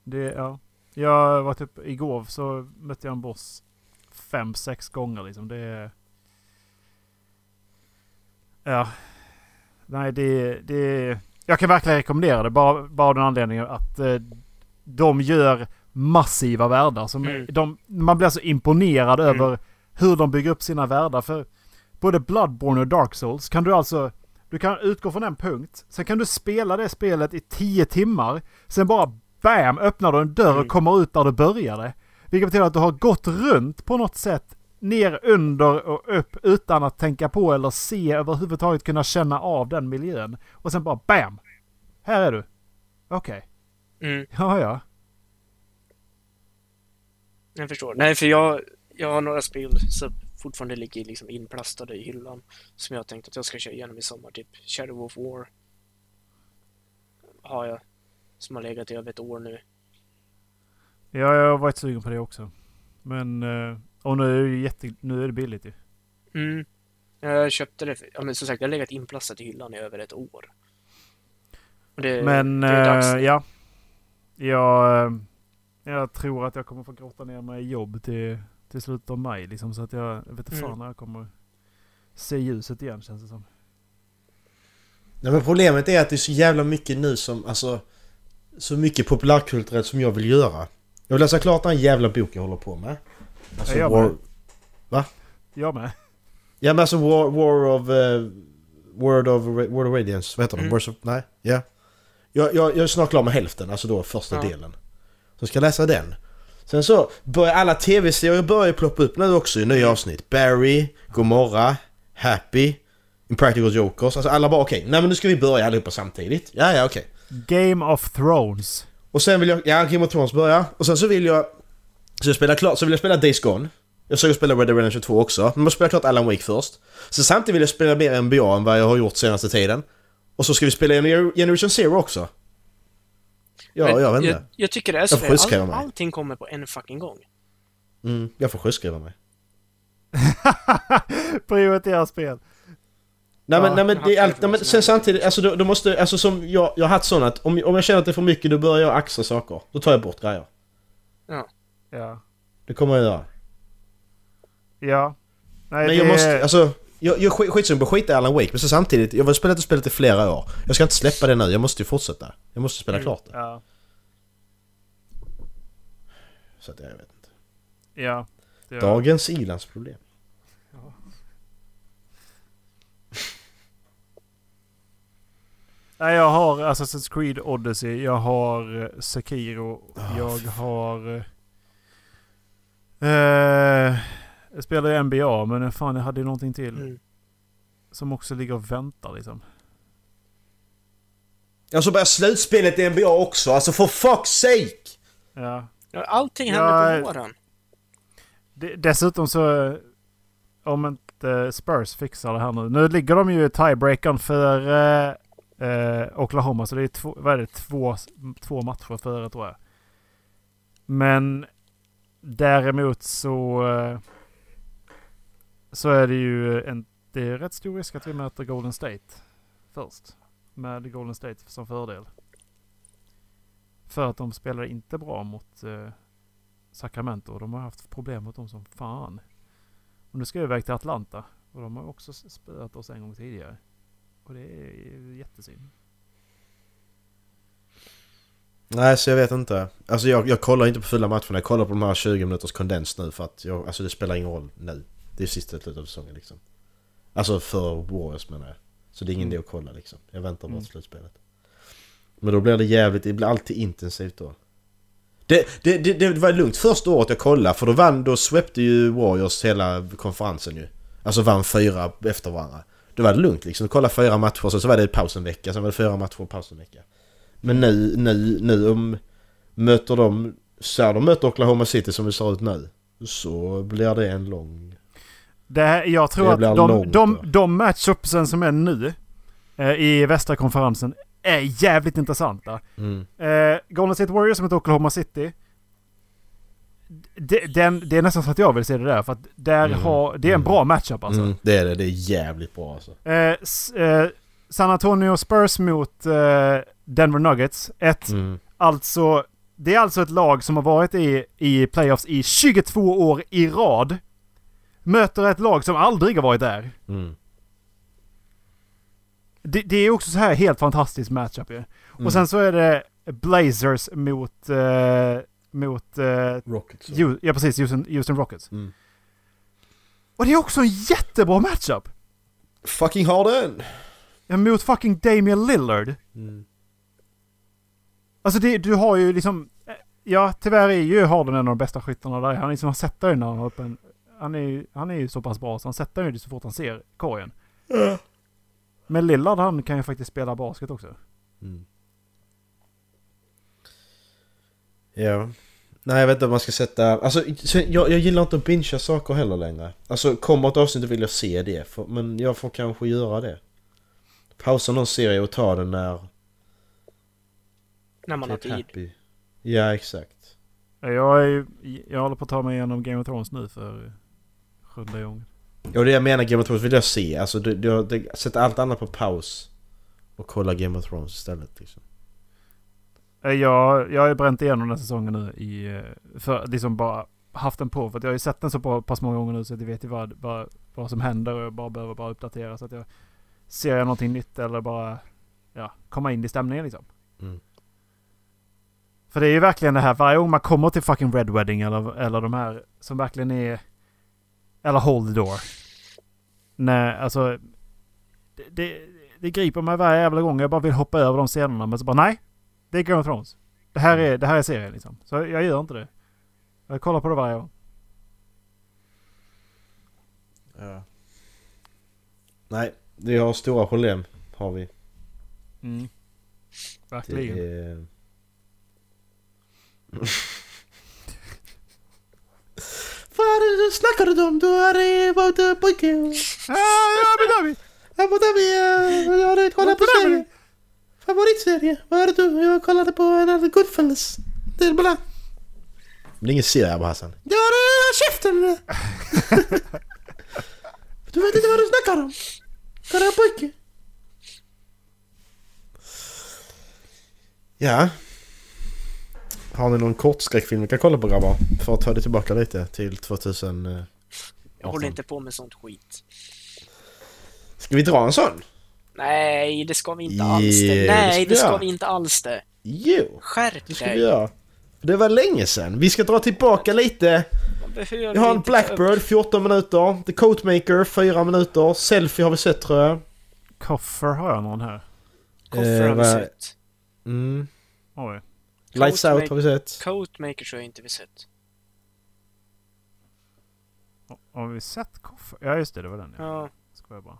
Det, ja. Jag var typ igår så mötte jag en boss fem, sex gånger liksom. Det är... Ja. Nej, det, det... Jag kan verkligen rekommendera det. Bara, bara den anledningen att eh, de gör massiva världar. Som Mm. de, man blir så imponerad Mm. över hur de bygger upp sina världar. För både Bloodborne och Dark Souls kan du alltså... Du kan utgå från en punkt. Sen kan du spela det spelet i tio timmar. Sen bara BAM! Öppnar du en dörr och Mm. kommer ut där du började. Vilket betyder att du har gått runt på något sätt. Ner, under och upp utan att tänka på eller se överhuvudtaget kunna känna av den miljön. Och sen bara BAM! Här är du. Okej. Mm. Ja, ja. Jag förstår. Nej, för jag, jag har några spel som fortfarande ligger liksom inplastade i hyllan som jag tänkt att jag ska köra igenom i sommar. Typ Shadow of War har jag som har legat i över ett år nu. Ja, jag har varit sugen på det också. Men... eh, Och nu är det jätte... Nu är det billigt ju. Mm. Jag köpte det, för, ja men som sagt, det har legat inplastat i hyllan i över ett år. Och det, Men det är dags. eh, ja. Jag, eh, jag tror att jag kommer få grotta ner mig i jobb till, till slutet av maj. Liksom, så att jag, jag vet inte fan Mm. när jag kommer se ljuset igen känns det som. Nej men problemet är att det är så jävla mycket nu som, alltså... Så mycket populärkulturellt som jag vill göra. Jag vill läsa klart den jävla boken jag håller på med. Alltså Ja, jag War... med. Jag med. Ja men alltså War, War of... Uh, Word of... Word of Radiance, vad heter de? Mm. Words of... Nej? Ja. Jag, jag, jag är snart klar med hälften, alltså då första Ja. delen. Så ska jag läsa den. Sen så börjar alla tv-serier börjar ploppa upp nu också i nya avsnitt. Barry, Gomorra, Happy, Impractical Jokers. Alltså alla bara okej, nej men nu ska vi börja allihopa samtidigt. Ja, ja okej. Game of Thrones. Och sen vill jag, ja Game of Thrones börja. Och sen så vill jag, så jag spelar klart, så vill jag spela Days Gone. Jag ska spela Red Dead Redemption 2 också. Men jag måste spela klart Alan Wake först. Så samtidigt vill jag spela mer NBA än vad jag har gjort senaste tiden. Och så ska vi spela Gener- Generation Zero också. Ja, Men jag vet jag, inte. jag tycker det är Jag så. får All, mig. allting kommer på en fucking gång. Mm, jag får sjukskriva mig. [laughs] Prioritera spel. Nej men, Ja, nej, men jag det är allt, nej, men sen samtidigt, alltså då, då måste, alltså som jag, jag har haft sånt att om, om jag känner att det är för mycket då börjar jag axa saker. Då tar jag bort grejer. Ja. Det kommer jag göra. Ja. Nej, Men jag det- måste, alltså... Jag, jag skit- att skita i Alan Wake men så samtidigt, jag har spelat och spelat i flera år. Jag ska inte släppa det nu, jag måste ju fortsätta. Jag måste spela Mm. klart det. Ja. Så att jag vet inte. Ja. Dagens ilandsproblem. Nej, jag har Assassin's Creed Odyssey, jag har eh, Sekiro, Ah, jag har... Eh, jag spelar ju NBA, men fan jag hade ju någonting till Mm. som också ligger och väntar liksom. Jag så börjar slutspelet i NBA också, alltså for fuck's sake! Ja. Ja, allting Ja, händer eh, på våren. Dessutom så... Om inte Spurs fixar det här nu. Nu ligger de ju i tiebreakern för eh, eh, Oklahoma. Så det är två, vad är det, två, två matcher före tror jag. Men däremot så... Eh, så är det ju en, det är rätt stor risk att vi möter Golden State först. Med Golden State som fördel. För att de spelar inte bra mot eh, Sacramento. De har haft problem mot dem som fan. Och nu ska jag iväg till Atlanta. Och de har också spöat oss en gång tidigare. Och det är jättesynd. Nej, så jag vet inte. Alltså jag, jag kollar inte på fulla matcherna. Jag kollar på de här 20 minuters kondens nu för att jag, alltså det spelar ingen roll nu. Det är sista slutet av säsongen liksom. Alltså för Warriors menar jag. Så det är ingen Mm. idé att kolla liksom. Jag väntar bara Mm. slutspelet. Men då blir det jävligt, det blir alltid intensivt då. Det, det, det, det var lugnt första året jag kollade för då vann, då svepte ju Warriors hela konferensen ju. Alltså vann fyra efter varandra. Då var det lugnt liksom. Kolla fyra matcher så, så var det paus en vecka, sen var det fyra matcher och paus en vecka. Men nu, nu, nu om möter de, så de möter Oklahoma City som det ser ut nu. Så blir det en lång... Det här, jag tror Det att de, långt de, de matchupsen som är nu eh, i västra konferensen är jävligt intressanta. Mm. Eh, Golden State Warriors mot Oklahoma City. Det, den, det är nästan så att jag vill se det där. För att där Mm. har, det är en Mm. bra matchup alltså. Mm, det är det, det är jävligt bra alltså. Eh, s, eh, San Antonio Spurs mot eh, Denver Nuggets. Ett, Mm. alltså, det är alltså ett lag som har varit i, i playoffs i 22 år i rad. Möter ett lag som aldrig har varit där. Mm. Det, det är också så här helt fantastisk matchup ju. Mm. Och sen så är det Blazers mot... Eh, mot... Eh, Rockets. Ja precis, Houston, Houston Rockets. Mm. Och det är också en jättebra matchup! Fucking Harden! Ja, mot fucking Damian Lillard. Mm. Alltså det, du har ju liksom... Ja, tyvärr är ju Harden en av de bästa skyttarna där. Han, liksom, han sätter ju när han har upp en... Han är, ju- han är ju så pass bra så han sätter ju det så fort han ser korgen. Men Lillard han kan ju faktiskt spela basket också. Mm. Ja. Nej jag vet inte vad man ska sätta... Alltså jag, jag gillar inte att bingea saker heller längre. Alltså kommer ett avsnitt vill jag se det. För, men jag får kanske göra det. Pausa någon serie och ta den när... När man har tid. happy. Ja exakt. Jag, är, ju- jag håller på att ta mig igenom Game of Thrones nu för sjunde gången. Ja det jag menar Game of Thrones vill jag se. Alltså det, det, det, sätt allt annat på paus. Och kolla Game of Thrones istället liksom. Jag, jag har ju bränt igenom den här säsongen nu i... eh, För liksom bara haft den på. För att jag har ju sett den så på- pass många gånger nu så att jag vet ju vad, vad, vad som händer och jag bara behöver bara uppdatera så att jag... Ser jag någonting nytt eller bara... Ja, komma in i stämningen liksom. Mm. För det är ju verkligen det här varje gång man kommer till fucking Red Wedding eller, eller de här som verkligen är... Eller Hold the Door. Nej, alltså... Det, det, det griper mig varje jävla gång. Jag bara vill hoppa över de scenerna men så bara nej. Det är Game of Thrones. Det här är, det här är serien liksom. Så jag gör inte det. Jag kollar på det varje gång. Ja. Nej, vi har stora problem. Har vi. Mm. Verkligen. [laughs] Vad det du snackar om? Du är eh, pojke. Ah, Abu Dhabi! Abu Dhabi, jag har kollat på serie. Favoritserie? Vad är det du? Jag kollade på en av Goodfellas. Det är bra. Det är ingen serie Abu Hassan. Ja, det är käften! [laughs] du vet inte vad du snackar om. Kolla pojke. Ja. Har ni någon kort skräckfilm vi kan kolla på grabbar? För att ta det tillbaka lite till 2000... eh, Jag håller inte på med sånt skit. Ska vi dra en sån? Nej, det ska vi inte Yeah, alls det. det Nej, ska det ska vi inte alls det. Jo! Skärp Det ska vi dig. göra. Det var länge sedan. Vi ska dra tillbaka lite. Vi har en Blackbird 14 minuter. The Coatmaker 4 minuter. Selfie har vi sett tror jag. Koffer har jag någon här. Koffer har vi sett. Mm. Oj. Lights Out har vi sett. Coatmaker tror jag inte vi sett. Har vi sett Koffer? Ja just det, det var den ja. Ja, Skojar bara.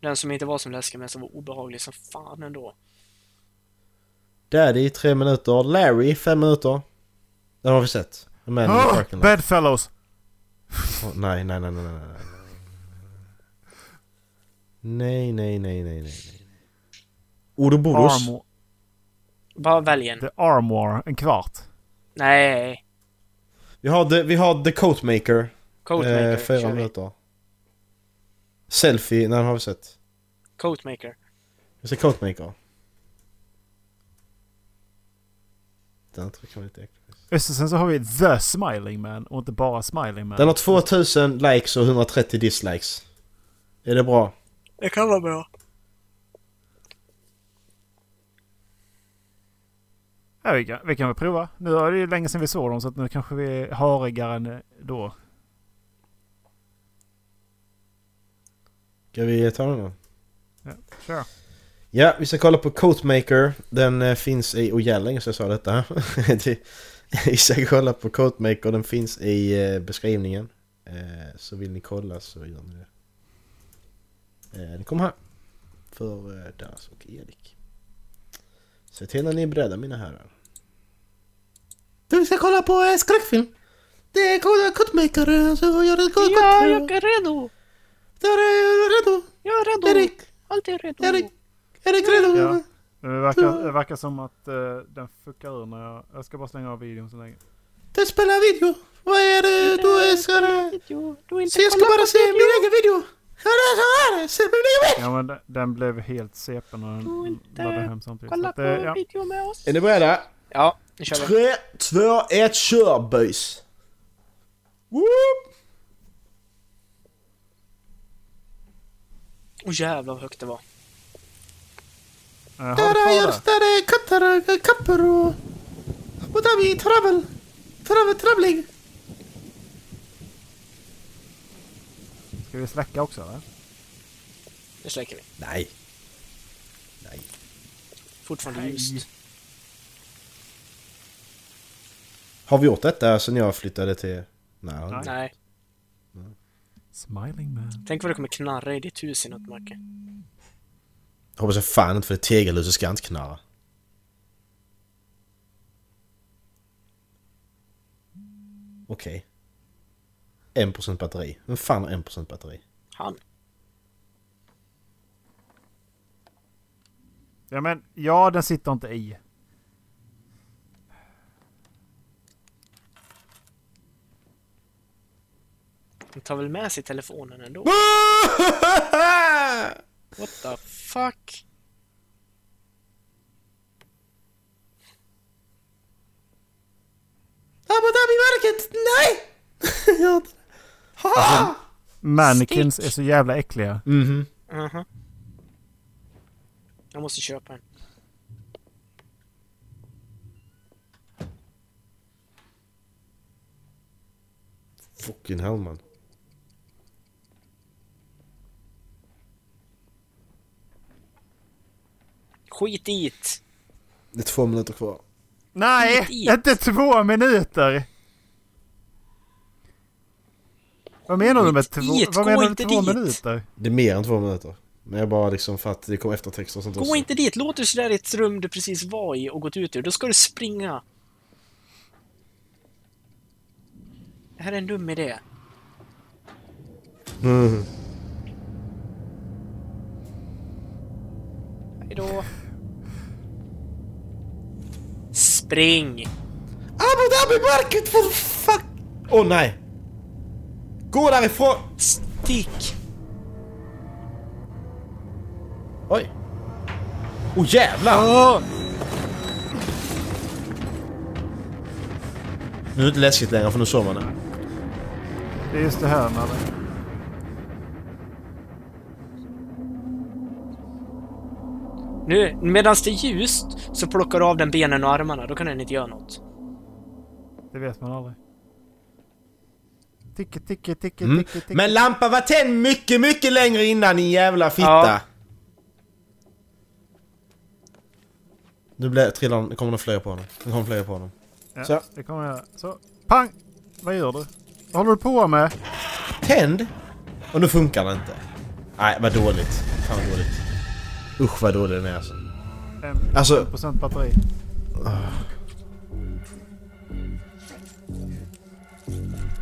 den som inte var som läskig men som var obehaglig som fan ändå. Daddy 3 minuter. Larry 5 minuter. Den har vi sett. The Man in the Oh, Parking Lot. Bedfellows! Åh, nej, nej, nej, nej, nej, nej. Nej, nej, nej, nej, nej, nej. Ouroboros. Bara välj en. the Armor, en kvart. Nej, Vi har The, vi har the Coatmaker. Coatmaker. Eh, fyra kör vi. minuter. Selfie, när har vi sett? Coatmaker. Vi ser Coatmaker. Den tror jag kan vara lite äcklig. Just sen så har vi The Smiling Man och inte bara Smiling Man. Den har 2000 likes och 130 dislikes. Är det bra? Det kan vara bra. Ja, vi, kan, vi kan väl prova. Nu är det ju länge sedan vi såg dem så att nu kanske vi är harigare än då. Ska vi ta den då? Ja, kör. Ja, vi ska kolla på Coatmaker. Den eh, finns i... Och jävlar länge sedan jag sa detta. [laughs] [laughs] Ska kolla på Coatmaker. Den finns i eh, beskrivningen. Eh, Så vill ni kolla så gör ni det. Eh, Den kommer här. För Dallas och Erik. Se till när ni är beredda mina herrar. Du ska kolla på skräckfilm. Det är Coatmaker så gör det gott. Ja, jag är redo! Där är du redo. Jag är redo! Erik, Alltid redo! Erik, Erik redo. Ja. Det verkar, det verkar som att uh, den fuckar ur när jag... Jag ska bara slänga av videon så länge. Du spelar video. Vad är det du ska... Så jag ska bara se min egen video. Ja, det är så är det. Se min egen video. Ja men den, den blev helt CP när Du den inte laddade hem samtidigt. Kolla på det, ja. video med oss. Är ni beredda? Ja, nu kör vi. 3, 2, 1, kör boys. Whoop. Åh jävlar vad högt det var. Eh, Där är jag, det? där är katter, kappor och... Och där är vi travel. Travel, travling. Ska vi släcka också eller? Nu släcker vi. Nej. Nej. Fortfarande Nej. ljust. Har vi gjort detta sen jag flyttade till... Nej. Nej. Nej. Smiling Man. Tänk vad det kommer knarra i ditt hus i något Macke. Hoppas jag fan inte för det tegelhuset ska inte knarra. Okej. 1% batteri. Vem fan har 1% batteri? Han. Ja men, ja den sitter inte i. Han tar väl med sig telefonen ändå. [laughs] [laughs] What the fuck? Abu Dhabi-märket! Nej! [laughs] Ja. Ha! Mannequins Stick. är så jävla äckliga. Mhm. Mhm. Jag måste köpa en. Fucking hell man. Skit i det. Det är två minuter kvar. Nej! Inte två minuter! Vad menar du med två, i det, vad gå menar du inte två dit. minuter? Det är mer än två minuter. Men jag bara liksom för att det kommer eftertexter och sånt också. Gå inte dit. Låt du sådär i ett rum du precis var i och gått ut ur. Då ska du springa. Det här är en dum idé. Mm. Hejdå. Spring! Abu Dhabi-märket för fuck! Åh oh, nej! Gå därifrån! Stick! Oj! Åh oh, jävlar! Åh! Nu är det inte läskigt längre för nu såg man det. Det är just det här när Nu, medan det är ljust, så plockar du av den benen och armarna. Då kan den inte göra något. Det vet man aldrig. Ticke, ticke, ticke, Mm. ticke, ticke. Men lampan var tänd mycket, mycket längre innan din jävla fitta. Ja. Nu blir, trillar, nu kommer det fler på honom. Nu kommer fler på honom. Ja, Så. det kommer jag. Så, pang! Vad gör du? Vad håller du på med? Tänd! Och nu funkar det inte. Nej, vad dåligt. Fan vad dåligt. Usch vad dålig den är alltså. En Alltså- procent batteri.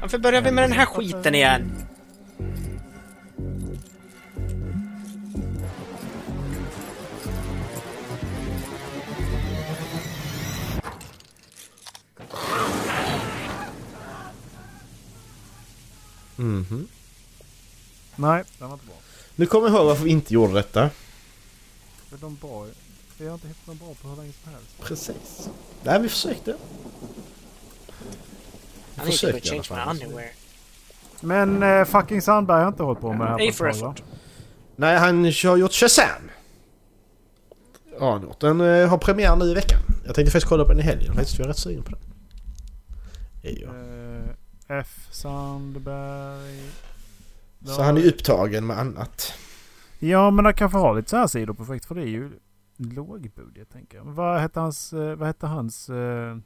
Varför börjar vi med den här skiten igen? Mhm. Nej, den var inte bra. Nu kommer jag ihåg varför vi inte gjorde detta. Men de bra, vi har inte hittat någon bra på hur länge som helst. Precis. Nej, vi försökte. I need to försökte go i alla change my underwear. Men eh, fucking Sandberg har inte hållit på med det här på ett tag. Nej, han har gjort Shazam. Ja, han har gjort. Den eh, har premiär nu i veckan. Jag tänkte faktiskt kolla på den i helgen faktiskt. Jag är rätt sugen på den. Ja. Eh, F Sandberg. Så han är upptagen med annat. Ja men han kanske har lite så här sidoprojekt för det är ju lågbudget tänker jag. Vad hette hans, eh, vad hette hans eh,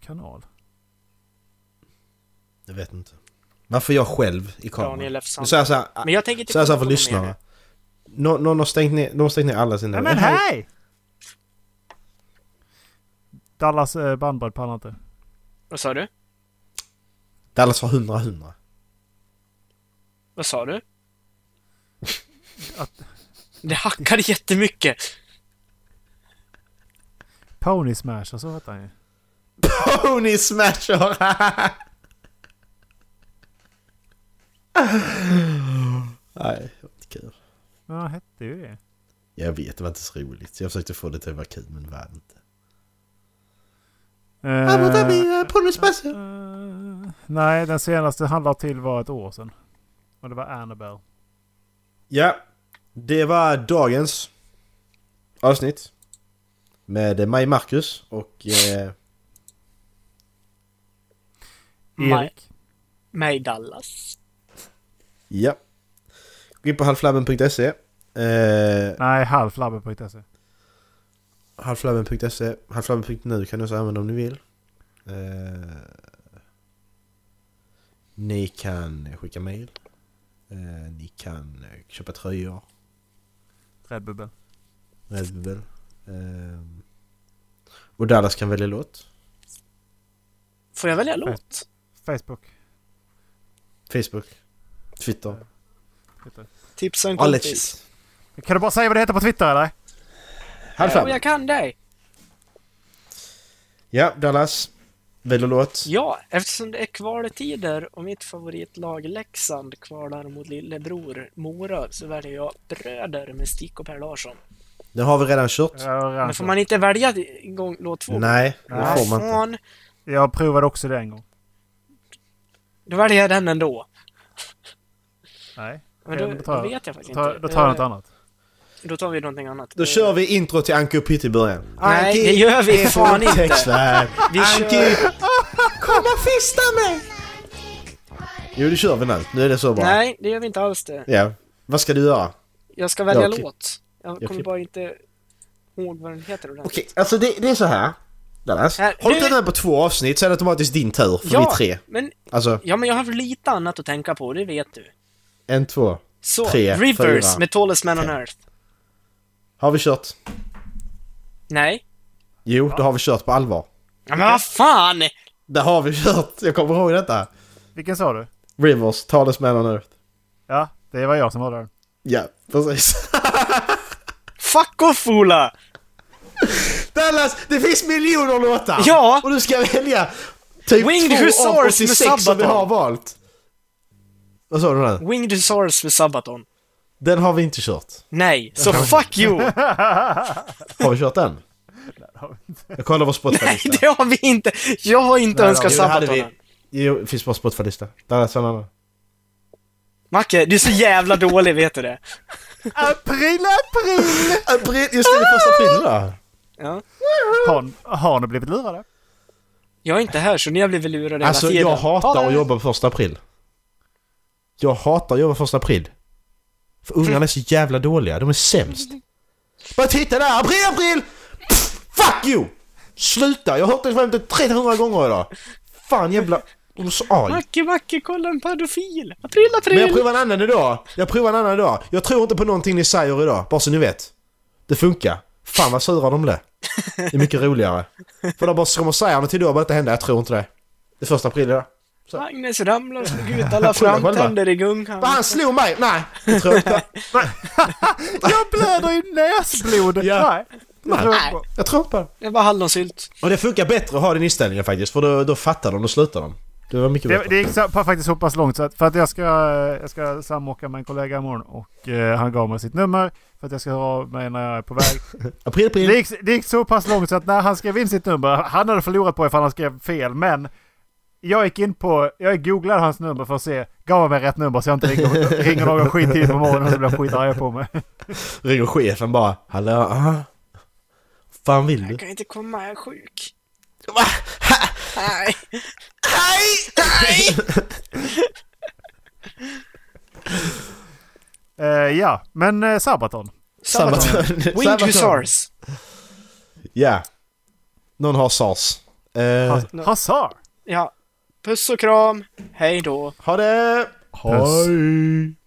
kanal? Jag vet inte. Varför jag själv i kameran? Daniel F. Säger jag så här, Men jag tänker inte så här, så här för någon lyssnarna. Nå- Någon har stängt ner, de har stängt ner alla sina... Nej men hej! Dallas eh, bandbredd pallar inte. Vad sa du? Dallas har 100 100. Vad sa du? Att- Det hackade jättemycket. Pony Smasher så hette han ju. Pony Smasher! Nej, det var inte kul. Men han hette ju det. Jag vet, det var inte så roligt. Jag försökte få det till att vara kul, men det var det inte. Eh, Pony Smasher! eh, nej den senaste han la till var ett år sedan. Och det var Annabelle. Ja, det var dagens avsnitt. Med mig, Marcus och... Eh, Erik. Mig Dallas. ja. Gå in på halflabben.se. Eh, Nej, halflabben.se. halflabben.se. Halflabben.nu kan ni också använda om ni vill. Eh, ni kan skicka mail. Eh, ni kan eh, köpa tröjor. Redbubble. Redbubble. Eh, och Dallas kan välja låt. Får jag välja låt? Facebook. Facebook. Twitter. Twitter. Tipsa en kompis. Kan du bara säga vad det heter på Twitter eller? Ja, Halvfem. jag kan dig. Ja, Dallas. Välj låt. Ja, eftersom det är kvaltider och mitt favoritlag Leksand kvalar mot lillebror Mora så väljer jag Bröder med Stig och Per Larsson. Det har vi redan kört. Redan Men får man inte välja en gång låt två? Nej, det Nej. får man inte. Fan, jag provade också det en gång. då väljer jag den ändå. Nej. Men då, då tar då vet jag faktiskt Då, inte. då tar jag något annat. Då tar vi någonting annat. Då kör vi intro till Anki och Pytte i början. Nej, Anki det gör vi fan inte. Vi Anki! Kom och fista mig! Jo, det kör vi nu. Nu är det så bra. Nej, det gör vi inte alls det. Ja. Vad ska du göra? Jag ska välja Ja, okej. låt. Jag Okej. kommer bara inte ihåg vad den heter ordentligt. Okej, alltså det, det är så här. Dallas. Här, Har du inte den på två avsnitt så är det automatiskt din tur. För vi är tre. Men, Alltså, ja, men jag har lite annat att tänka på, det vet du. en, två. Så, Tre, Rivers fyra, med Tallest Man on fem. Earth. Har vi kört? Nej. Jo, det har vi kört på allvar. Ja, men vad fan! Det har vi kört. Jag kommer ihåg detta. Vilken sa du? Rivers, Tallest Man on Earth. Ja, det var jag som var där. Ja, precis. Fuck off Ola! Dallas, det finns miljoner låtar! Ja. Och du ska välja typ Winged två av med 86 som vi har valt. Vad sa du nu? Winged Hussars med Sabaton. Den har vi inte kört. Nej, så fuck you! Har vi kört den? Jag kollar vår Nej, Spotify-lista. det har vi inte! Jag har inte Nej, önskat Sabaton vi. Jo, det finns på Spotify-lista. Dallas, en annan. Macke, du är så jävla dålig, vet du det? April, april! April, just det, det är första april idag. Ja. Har, har ni blivit lurade? Jag är inte här, så ni har blivit lurade Alltså, hela tiden. jag Ta hatar att jobba första april. Jag hatar att jobba första april. För ungarna är så jävla dåliga, de är sämst. Bara titta där, april, april! Pff, fuck you! Sluta, jag har hört det 500 300 gånger idag. Fan jävla... Jag är så arg. Macke, Macke, kolla en pedofil! April, april! Men jag provar en annan idag. Jag provar en annan idag. Jag tror inte på någonting ni säger idag, bara så ni vet. Det funkar. Fan vad sura de blev. Det är mycket roligare. För de bara kommer säga något till då, bara inte hända. Jag tror inte det. Det är första april idag. Agnes ramlar och ut alla [laughs] framtänder i gungan. Men han slog mig! Nej! Det tror jag inte. Nej. [laughs] Jag blöder i näsblod! Ja. Nej. Det tror jag Nej. Jag tror på det. Det var hallonsylt. Och det funkar bättre att ha den inställningen faktiskt, för då, då fattar de, då slutar de. Det var mycket Det, bättre. det gick så, faktiskt så pass långt så att för att jag ska, jag ska samåka med en kollega imorgon och eh, han gav mig sitt nummer för att jag ska höra av mig när jag är på väg. [laughs] April, april. Det gick, det gick så pass långt så att när han skrev in sitt nummer, han hade förlorat på ifall han skrev fel men jag gick in på, jag googlade hans nummer för att se, gav han mig rätt nummer så jag inte ringer, ringer någon skit tid på morgonen och så blir skitarga på mig. [laughs] Ringer chefen bara. Hallå? Ah. fan vill du? Jag kan inte komma, jag är sjuk. Va? Nej. Nej! Nej! [laughs] Eh, ja, men eh, Sabaton. Sabaton. [laughs] Wing. Hussars. Ja. Någon har sars. Eh, Ha- Hazar. Ja. Puss och kram. Hej då. ha det! Puss. Hej!